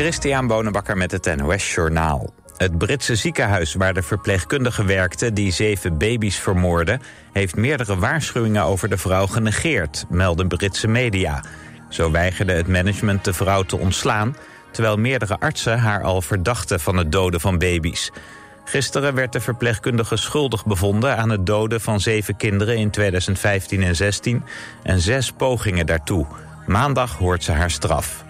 Christian Bonenbakker met het NOS Journaal. Het Britse ziekenhuis waar de verpleegkundige werkte... die zeven baby's vermoordde... heeft meerdere waarschuwingen over de vrouw genegeerd... melden Britse media. Zo weigerde het management de vrouw te ontslaan... terwijl meerdere artsen haar al verdachten van het doden van baby's. Gisteren werd de verpleegkundige schuldig bevonden... aan het doden van zeven kinderen in 2015 en 16... en zes pogingen daartoe. Maandag hoort ze haar straf.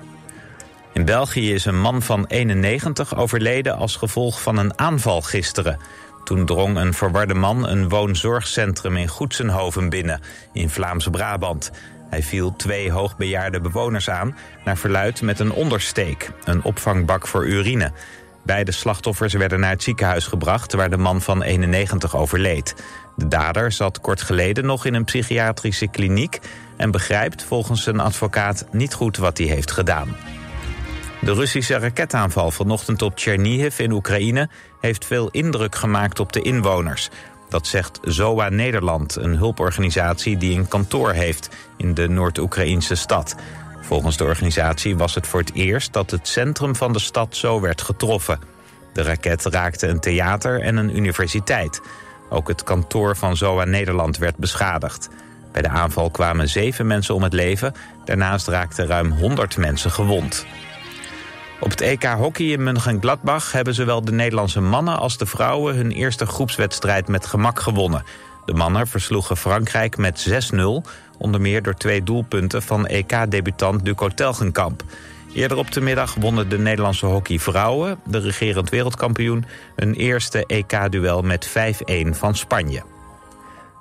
In België is een man van 91 overleden als gevolg van een aanval gisteren. Toen drong een verwarde man een woonzorgcentrum in Goetsenhoven binnen, in Vlaams-Brabant. Hij viel twee hoogbejaarde bewoners aan, naar verluid met een ondersteek, een opvangbak voor urine. Beide slachtoffers werden naar het ziekenhuis gebracht... waar de man van 91 overleed. De dader zat kort geleden nog in een psychiatrische kliniek... en begrijpt volgens zijn advocaat niet goed wat hij heeft gedaan. De Russische raketaanval vanochtend op Chernihiv in Oekraïne... heeft veel indruk gemaakt op de inwoners. Dat zegt ZOA Nederland, een hulporganisatie die een kantoor heeft... in de Noord-Oekraïnse stad. Volgens de organisatie was het voor het eerst dat het centrum van de stad zo werd getroffen. De raket raakte een theater en een universiteit. Ook het kantoor van ZOA Nederland werd beschadigd. Bij de aanval kwamen zeven mensen om het leven. Daarnaast raakten ruim 100 mensen gewond. Op het EK Hockey in München-Gladbach hebben zowel de Nederlandse mannen als de vrouwen hun eerste groepswedstrijd met gemak gewonnen. De mannen versloegen Frankrijk met 6-0, onder meer door twee doelpunten van EK-debutant Duco Telgenkamp. Eerder op de middag wonnen de Nederlandse hockeyvrouwen, de regerend wereldkampioen, hun eerste EK-duel met 5-1 van Spanje.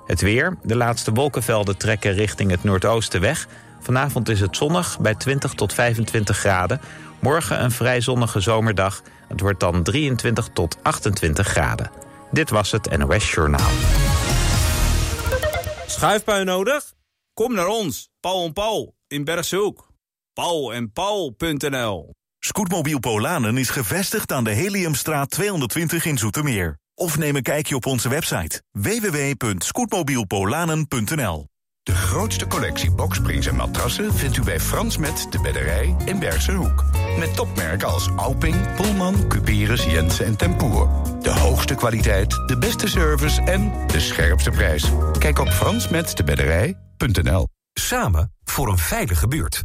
Het weer. De laatste wolkenvelden trekken richting het noordoosten weg. Vanavond is het zonnig bij 20 tot 25 graden. Morgen een vrij zonnige zomerdag. Het wordt dan 23 tot 28 graden. Dit was het NOS Journaal. Schuifpui nodig? Kom naar ons, Paul en Paul in Bergshoek. Paul en Paul.nl Scootmobiel Polanen is gevestigd aan de Heliumstraat 220 in Zoetermeer. Of neem een kijkje op onze website www.scootmobielpolanen.nl De grootste collectie boksprings en matrassen vindt u bij Frans Met de Bedderij in Bergse Hoek. Met topmerken als Alping, Pullman, Cuperus, Jensen en Tempoer. De hoogste kwaliteit, de beste service en de scherpste prijs. Kijk op fransmetdebedderij.nl Samen voor een veilige buurt.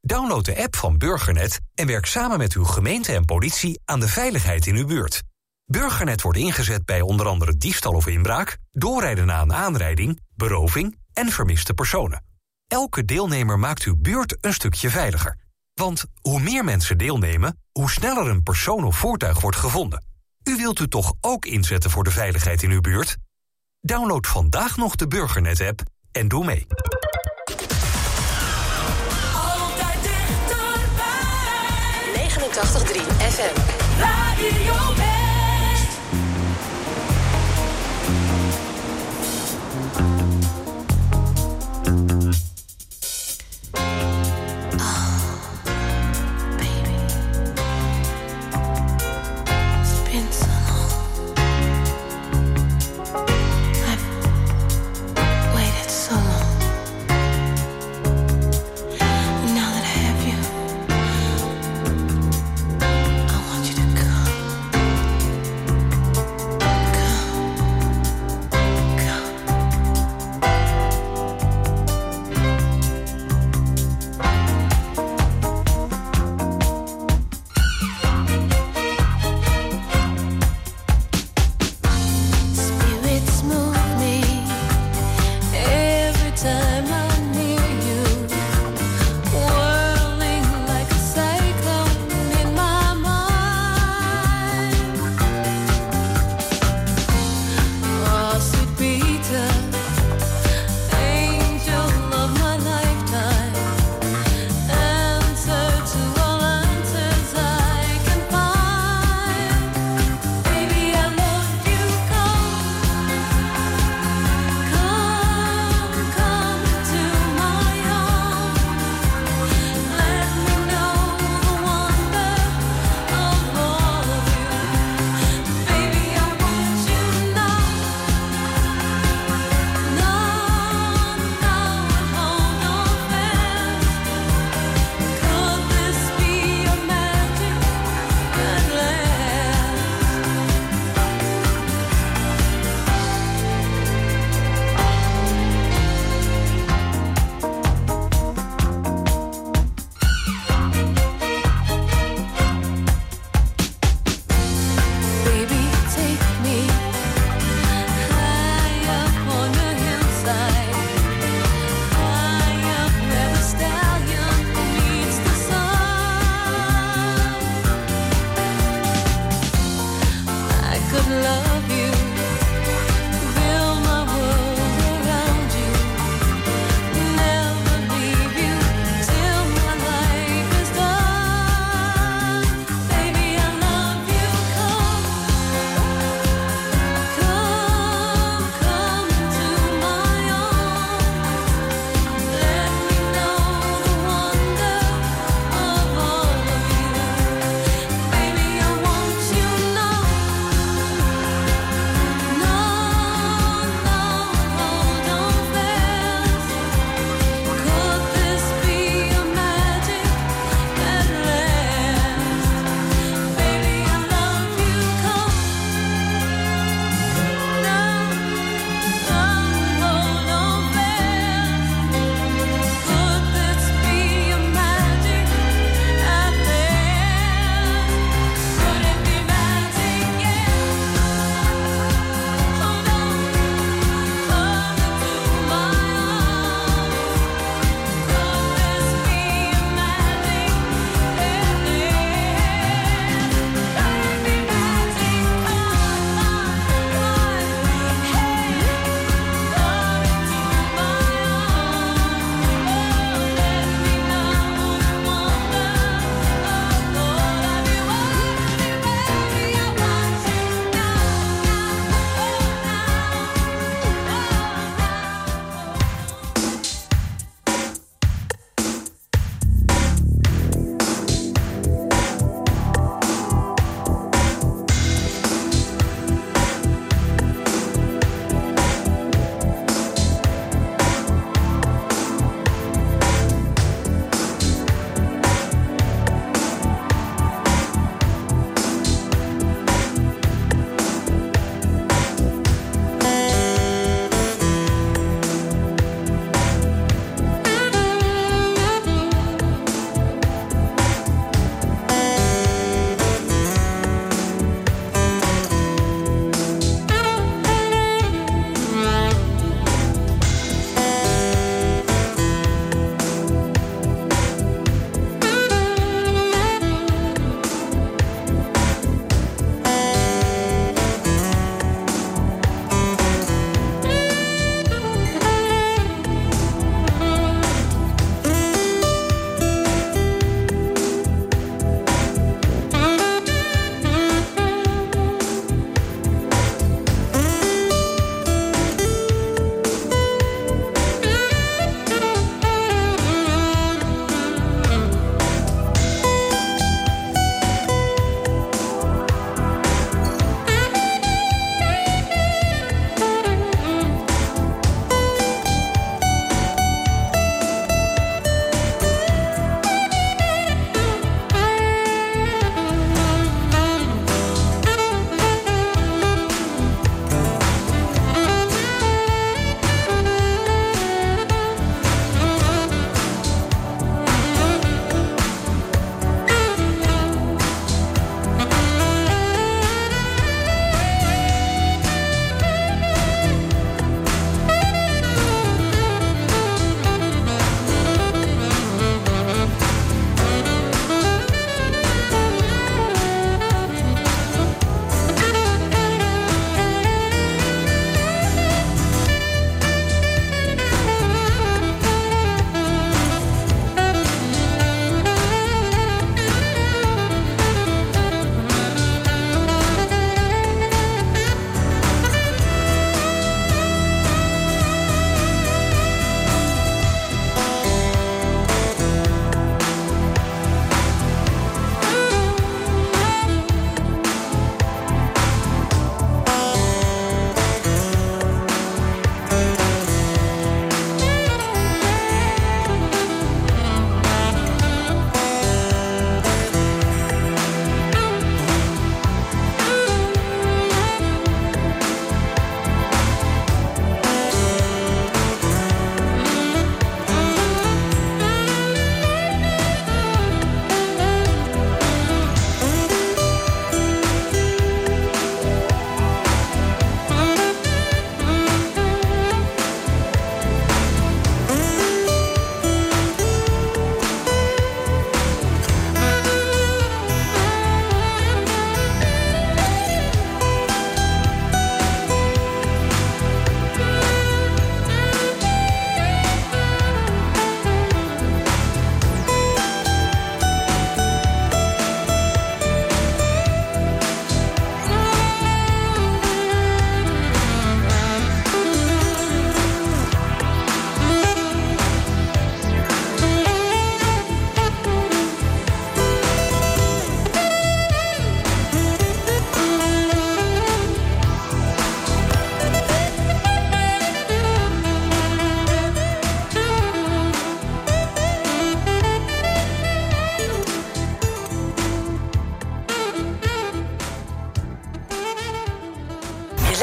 Download de app van Burgernet en werk samen met uw gemeente en politie aan de veiligheid in uw buurt. Burgernet wordt ingezet bij onder andere diefstal of inbraak, doorrijden na een aanrijding, beroving en vermiste personen. Elke deelnemer maakt uw buurt een stukje veiliger. Want hoe meer mensen deelnemen, hoe sneller een persoon of voertuig wordt gevonden. U wilt u toch ook inzetten voor de veiligheid in uw buurt? Download vandaag nog de Burgernet-app en doe mee. Altijd dichterbij. 89.3 FM. Radio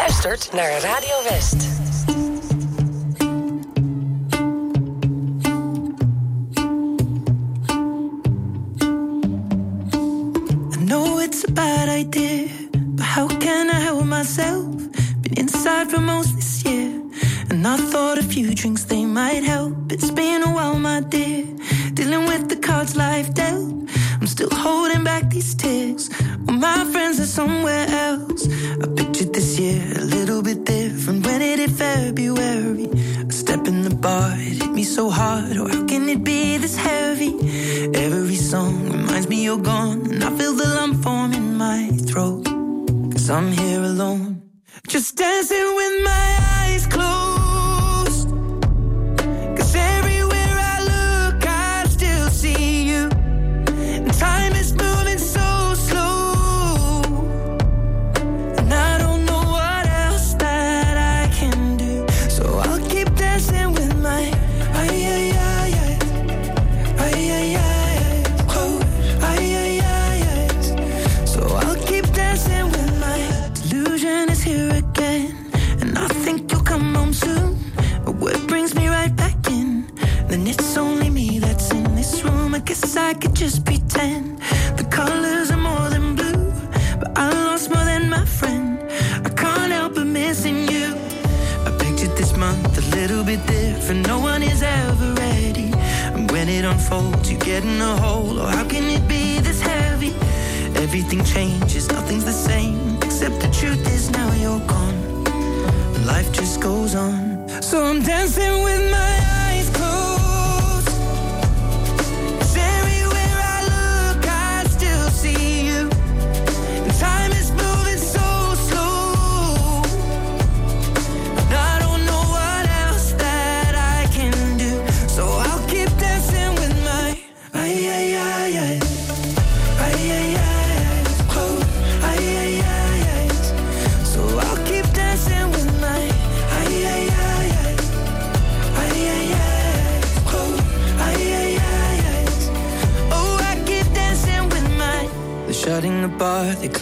luistert naar Radio West. I know it's a bad idea, but how can I help myself? Been inside for most this year, and I thought a few drinks they might help. It's been a while, my dear, dealing with the cards life dealt. I'm still holding back these tears. Well, my friends are somewhere else. dancing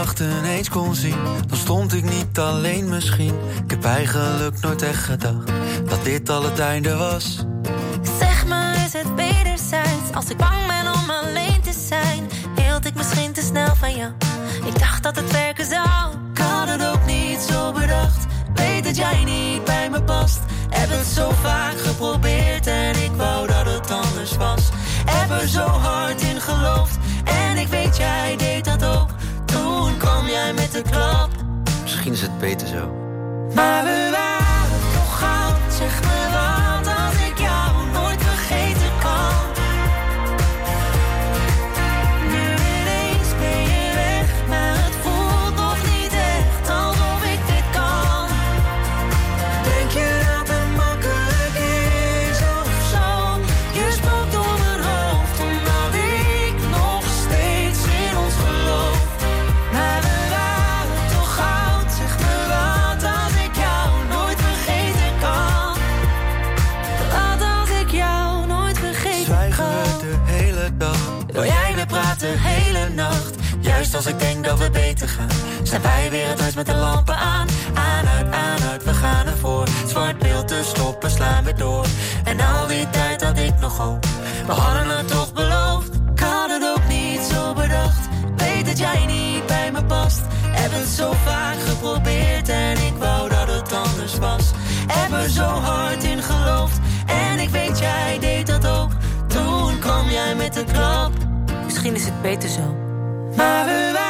Gedachten eens kon zien, dan stond ik niet alleen misschien. Ik heb eigenlijk nooit echt gedacht dat dit al het einde was. Zeg maar, is het wederzijds? Als ik bang ben om alleen te zijn, hield ik misschien te snel van jou. Ik dacht dat het werken zou. Ik had het ook niet zo bedacht. Weet dat jij niet bij me past. Heb het zo vaak geprobeerd klap. Misschien is het beter zo. Maar we beter gaan, zijn wij weer het huis met de lampen aan. Aan, uit, aan, uit, we gaan ervoor. Zwart beeld te stoppen, slaan we door. En al die tijd had ik nog hoop. We hadden het toch beloofd. Ik had het ook niet zo bedacht. Weet dat jij niet bij me past. Heb het zo vaak geprobeerd en ik wou dat het anders was. Heb er zo hard in geloofd en ik weet jij deed dat ook. Toen kwam jij met de klap. Misschien is het beter zo. Maar we waren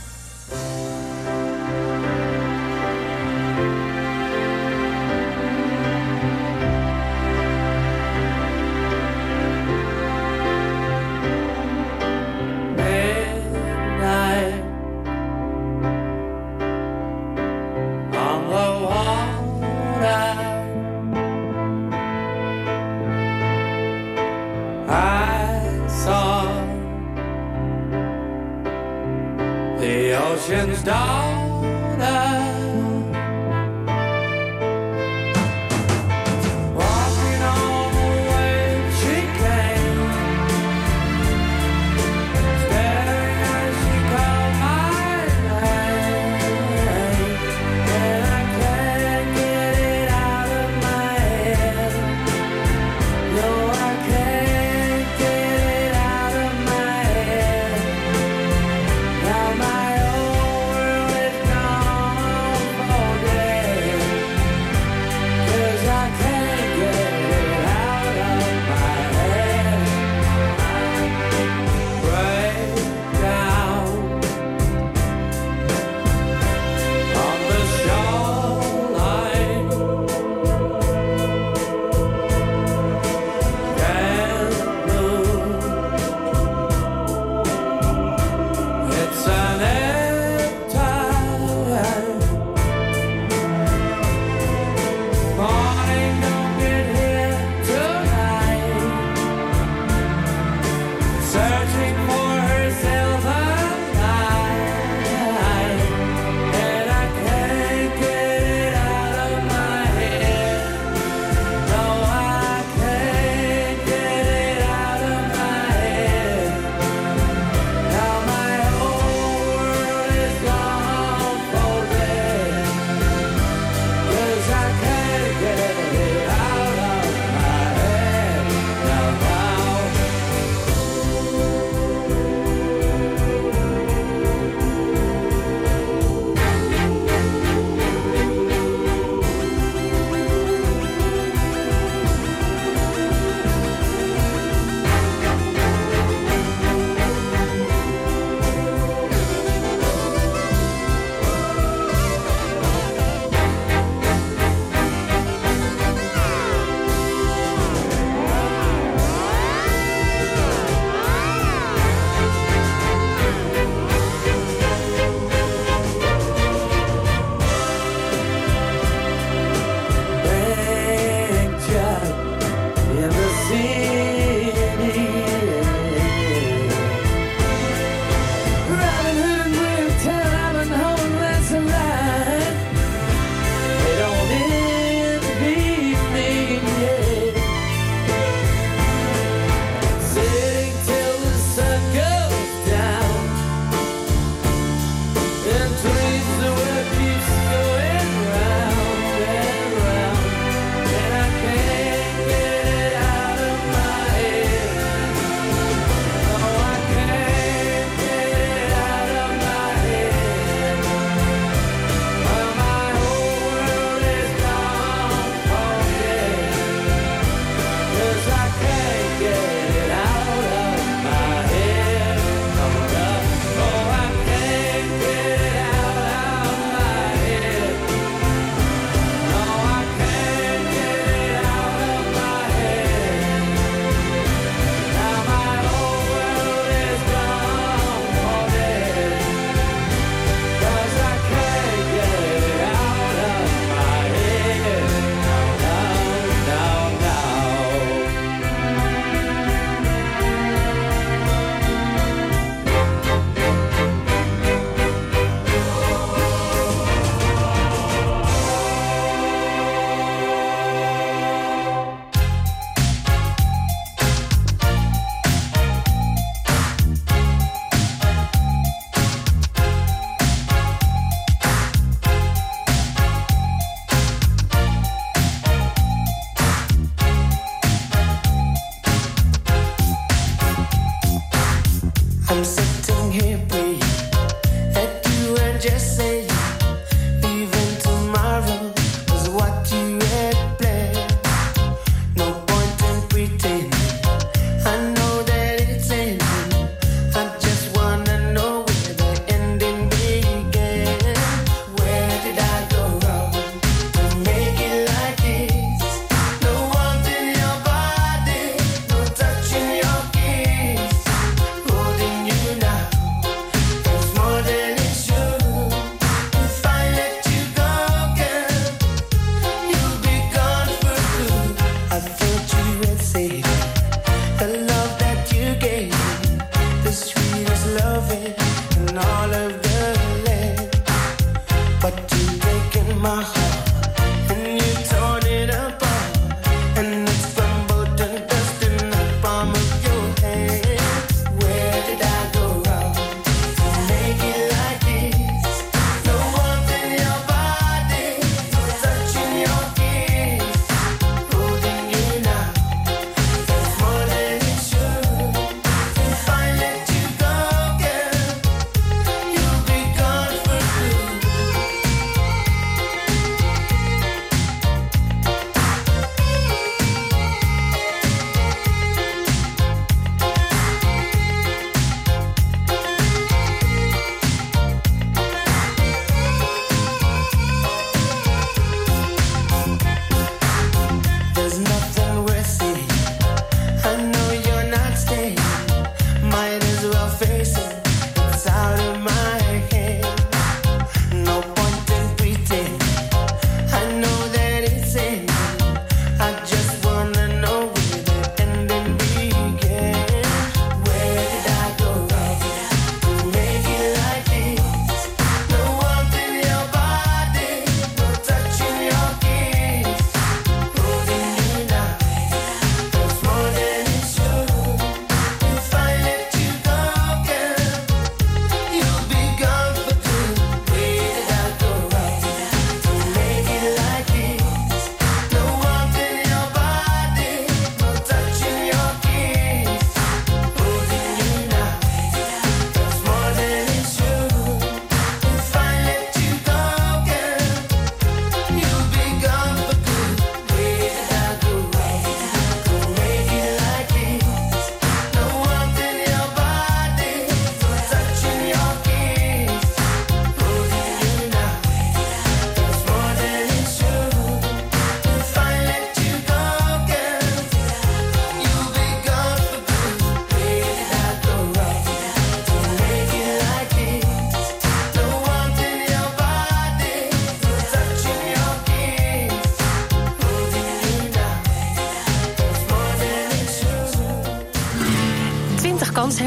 I'm sitting here praying that you are just say.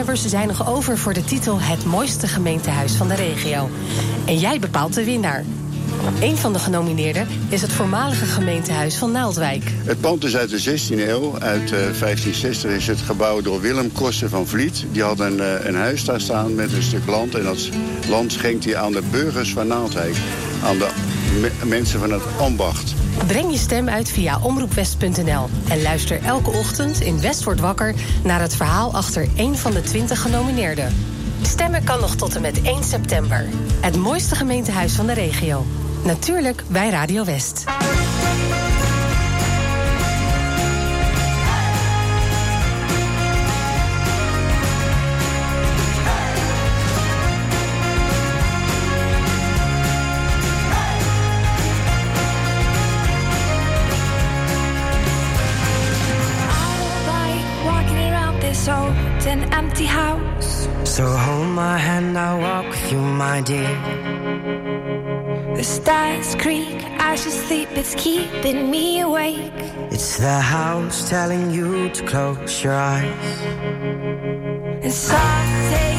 Kanshebbers zijn nog over voor de titel Het mooiste gemeentehuis van de regio. En jij bepaalt de winnaar. Een van de genomineerden is het voormalige gemeentehuis van Naaldwijk. Het pand is uit de 16e eeuw. Uit eh, 1560 is het gebouwd door Willem Koster van Vliet. Die had een, eh, een huis daar staan met een stuk land. En dat land schenkt hij aan de burgers van Naaldwijk. Aan de me- mensen van het ambacht. Breng je stem uit via omroepwest.nl en luister elke ochtend in West wordt wakker naar het verhaal achter één van de 20 genomineerden. Stemmen kan nog tot en met 1 september. Het mooiste gemeentehuis van de regio. Natuurlijk bij Radio West. Empty house. So hold my hand, I'll walk with you, my dear. The stars creak, I should sleep, it's keeping me awake. It's the house telling you to close your eyes. And some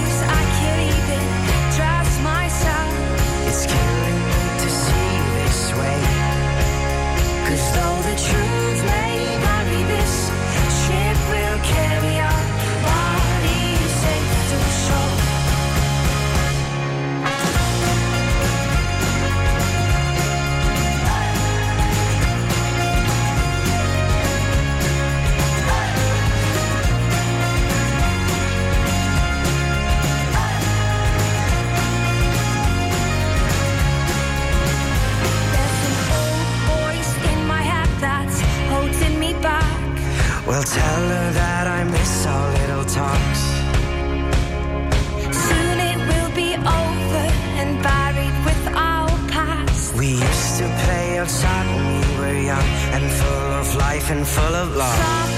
tell her that I miss our little talks. Soon it will be over and buried with our past. We used to play outside when we were young and full of life and full of love.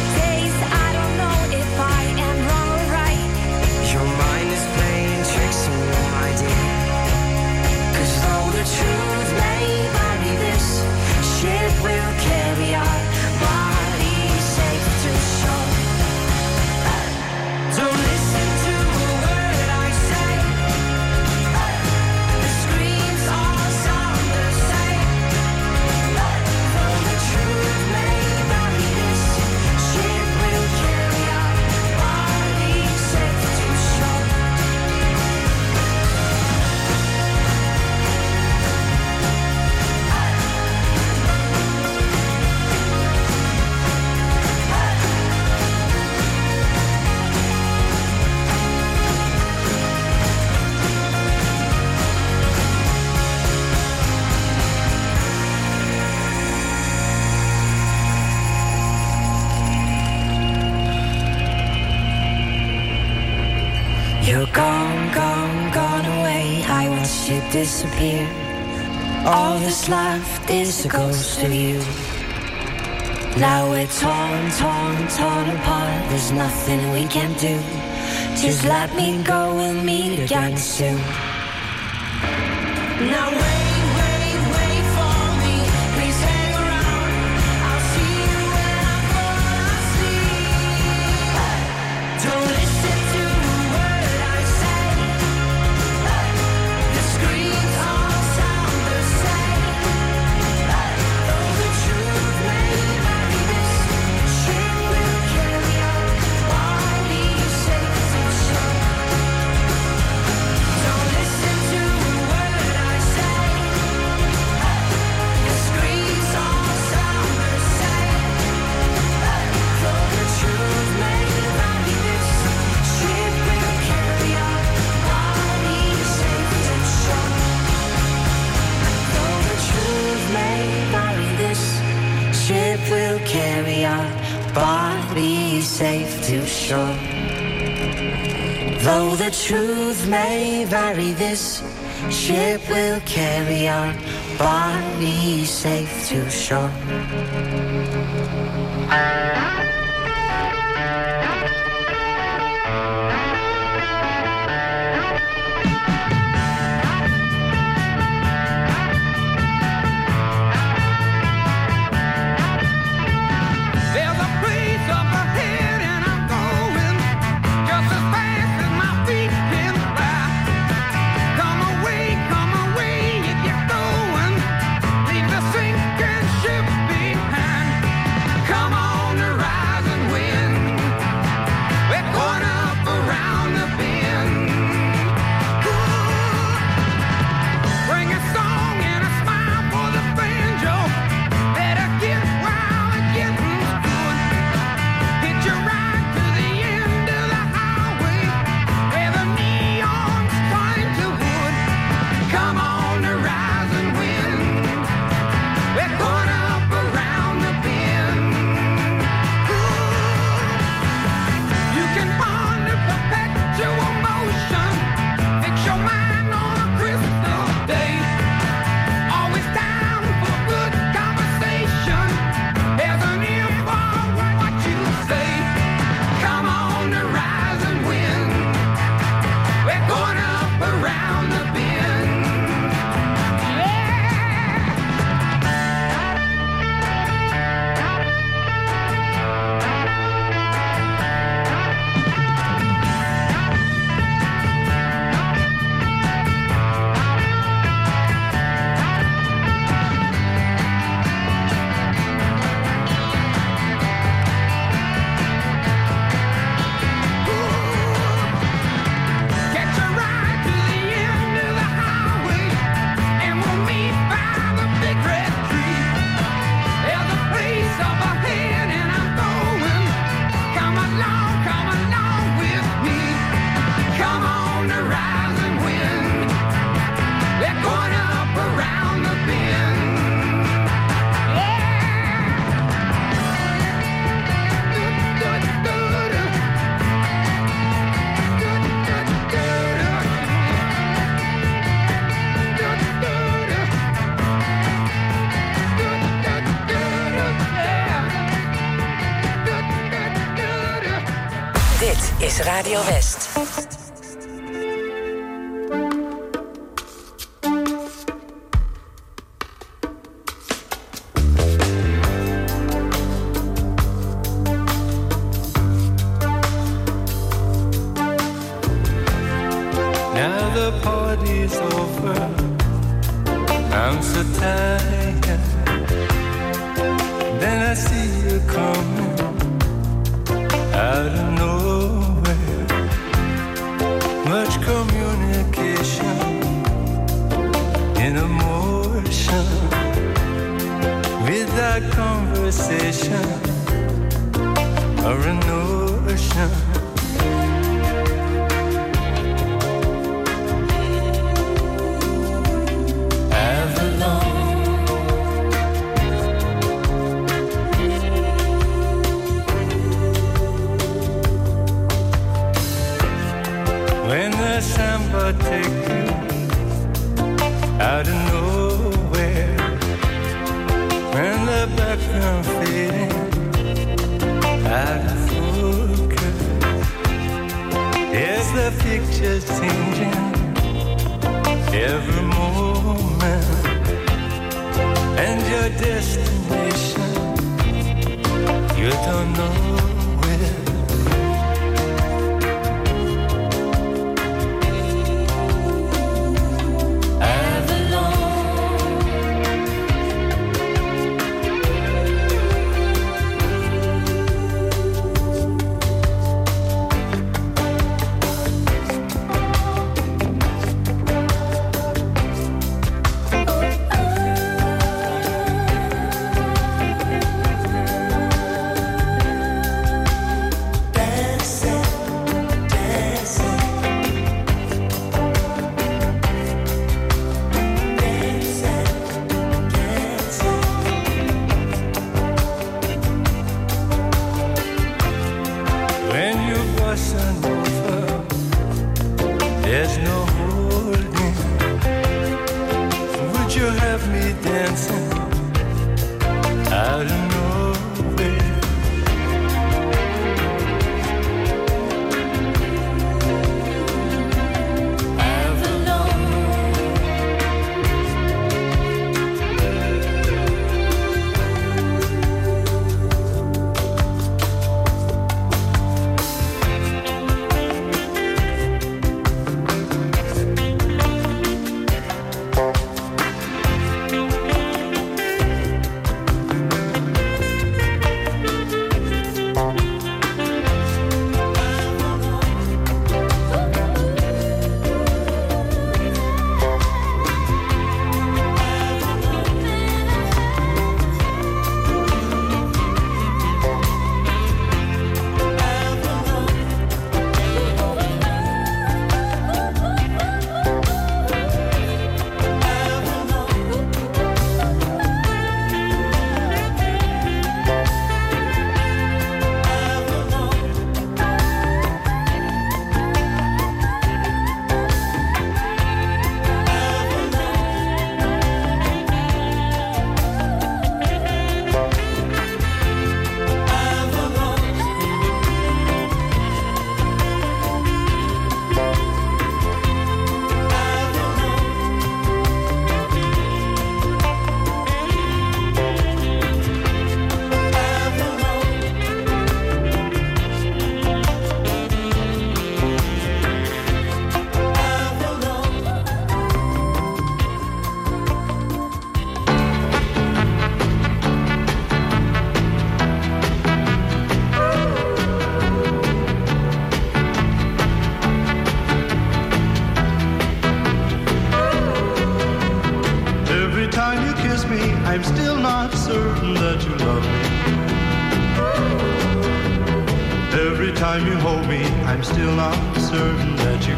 That's left is a ghost of you. Now we're torn, torn, torn apart. There's nothing we can do. Just let me go, we'll meet again soon. Now safe to shore. Though the truth may vary, this ship will carry our bodies safe to shore.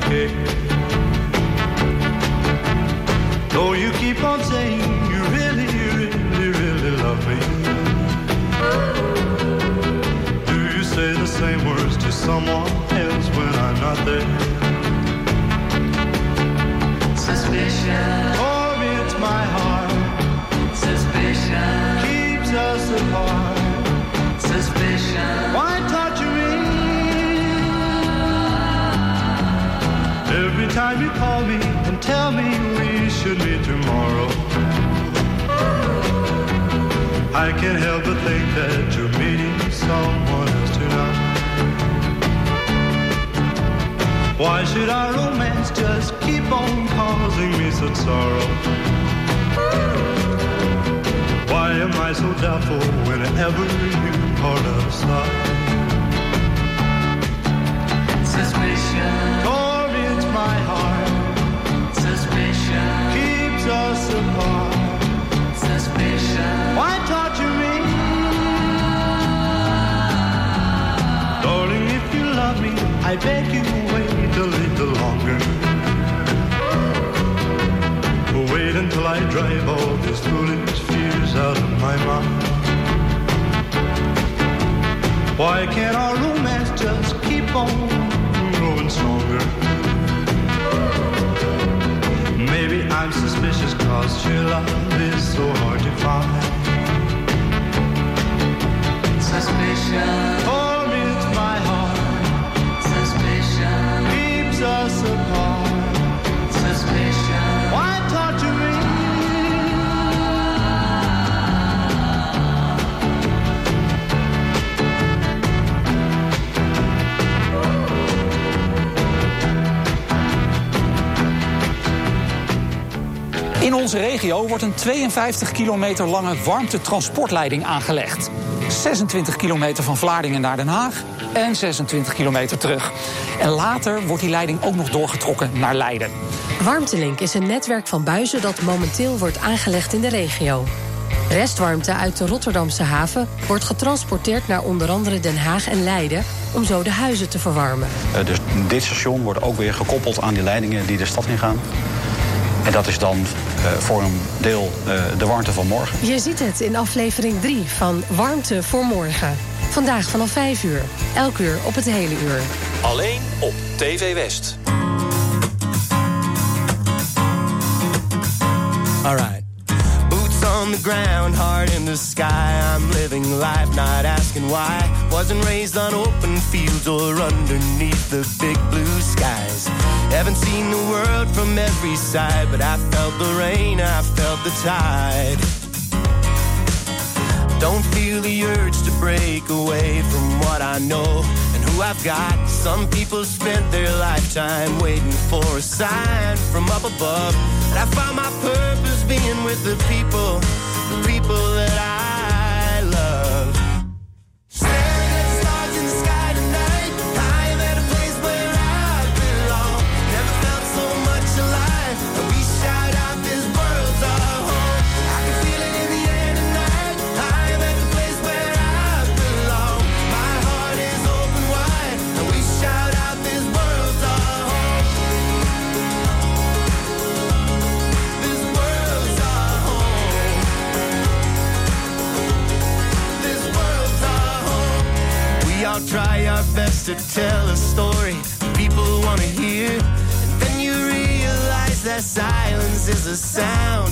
care. Though you keep on saying you really, really, really love me. Do you say the same words to someone else when I'm not there? Call me and tell me we should meet tomorrow. I can't help but think that you're meeting someone else tonight. Why should our romance just keep on causing me such sorrow? Why am I so doubtful whenever you are out of sight? Suspicion. Torments I beg you wait a little longer. Wait until I drive all these foolish fears out of my mind. Why can't our romance just keep on cause your love is so hard to find. Suspicion. Torments my heart. Suspicion. Keeps us apart. Onze regio wordt een 52 kilometer lange warmtetransportleiding aangelegd. 26 kilometer van Vlaardingen naar Den Haag en 26 kilometer terug. En later wordt die leiding ook nog doorgetrokken naar Leiden. Warmtelink is een netwerk van buizen dat momenteel wordt aangelegd in de regio. Restwarmte uit de Rotterdamse haven wordt getransporteerd naar onder andere Den Haag en Leiden om zo de huizen te verwarmen. Eh, dus dit station wordt ook weer gekoppeld aan die leidingen die de stad ingaan. En dat is dan voor een deel eh, de warmte van morgen. Je ziet het in aflevering 3 van Warmte voor Morgen. Vandaag vanaf 5 uur. Elk uur op het hele uur. Alleen op TV West. Alright. Boots on the ground, heart in the sky. I'm living life, not asking why. Wasn't raised on open fields or underneath the big blue skies. Haven't seen the world from every side, but I felt the rain, I felt the tide. Don't feel the urge to break away from what I know and who I've got. Some people spent their lifetime waiting for a sign from up above. And I found my purpose being with the people, the people that I to tell a story people want to hear. And then you realize that silence is a sound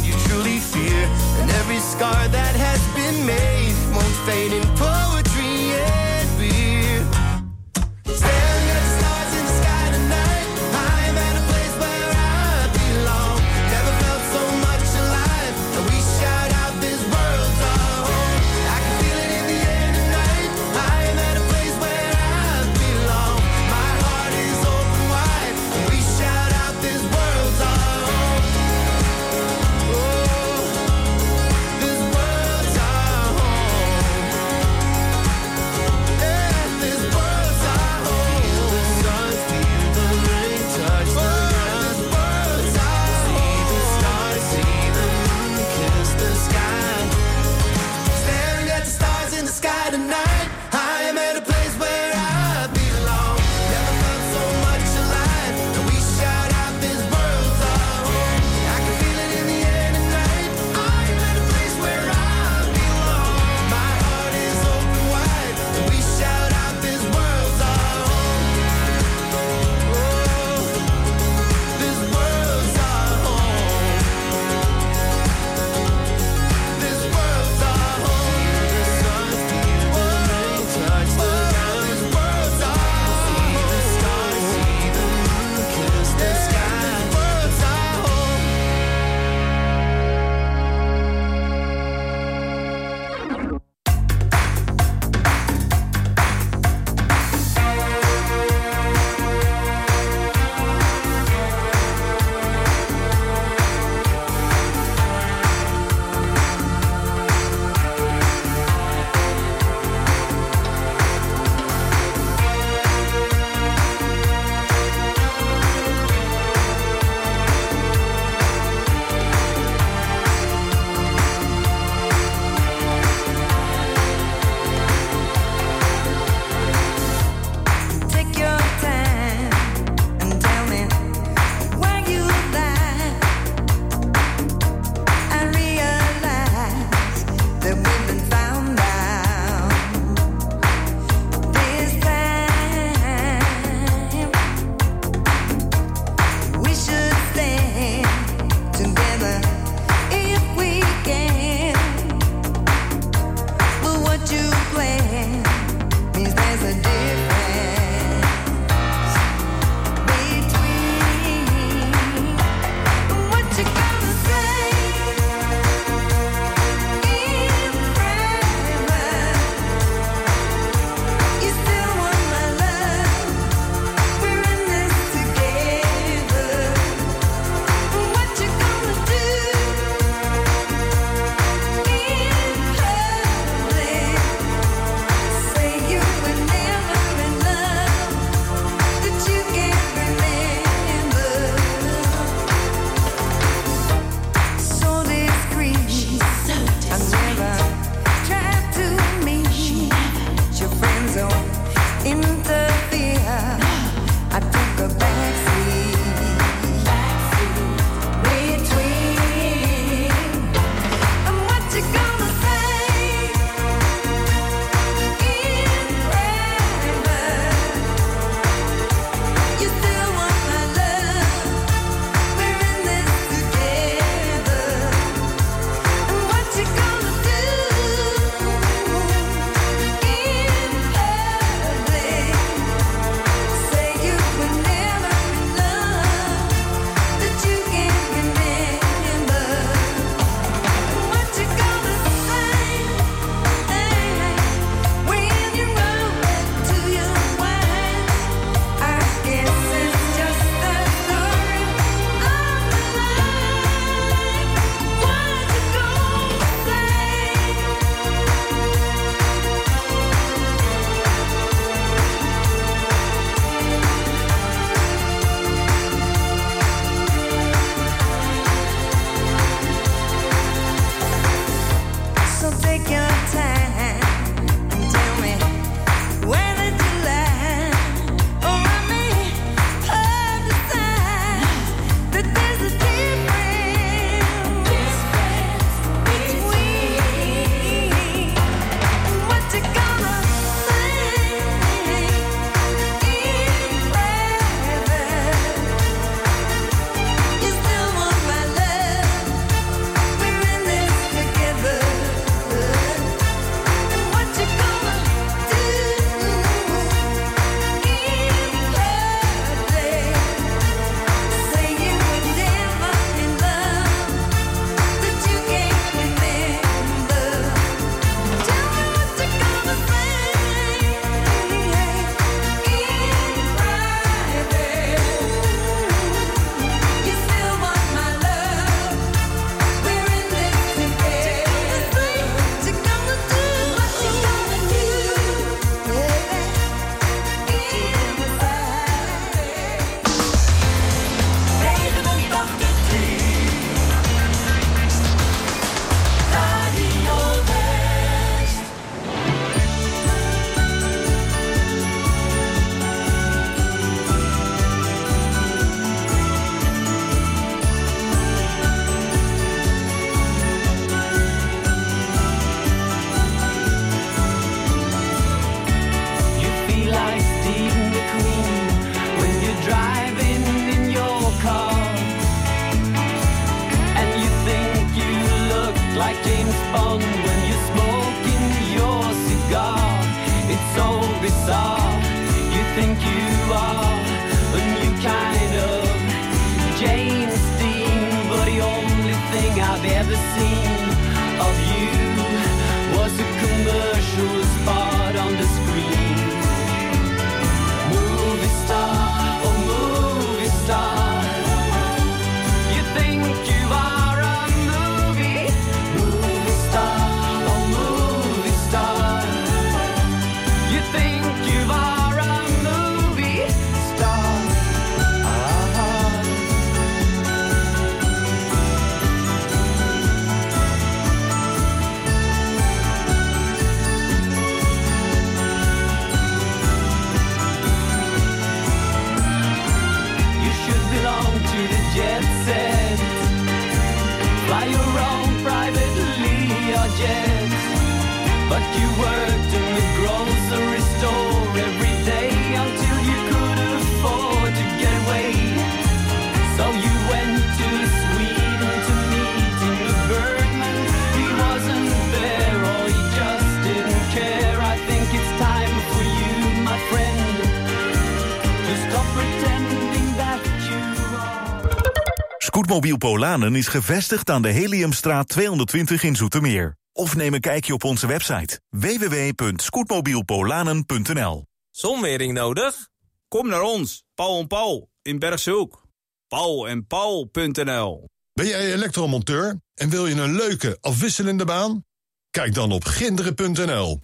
Scootmobiel Polanen is gevestigd aan de Heliumstraat 220 in Zoetermeer. Of neem een kijkje op onze website www.scootmobielpolanen.nl Zonwering nodig? Kom naar ons, Paul en Paul in Bergshoek. Paul en Paul.nl Ben jij elektromonteur en wil je een leuke, afwisselende baan? Kijk dan op ginderen.nl.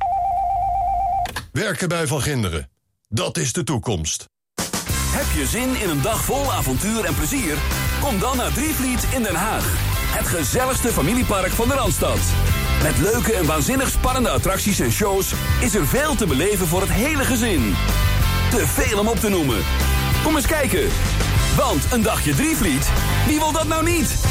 Werken bij Van Ginderen. Dat is de toekomst. Heb je zin in een dag vol avontuur en plezier? Kom dan naar Drievliet in Den Haag. Het gezelligste familiepark van de Randstad. Met leuke en waanzinnig spannende attracties en shows... is er veel te beleven voor het hele gezin. Te veel om op te noemen. Kom eens kijken. Want een dagje Drievliet, wie wil dat nou niet?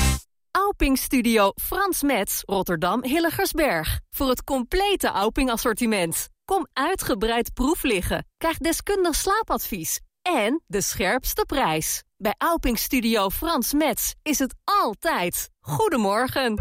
Auping Studio Frans Metz, Rotterdam Hilligersberg. Voor het complete Auping assortiment. Kom uitgebreid proef liggen. Krijg deskundig slaapadvies. En de scherpste prijs. Bij Auping Studio Frans Metz is het altijd. Goedemorgen.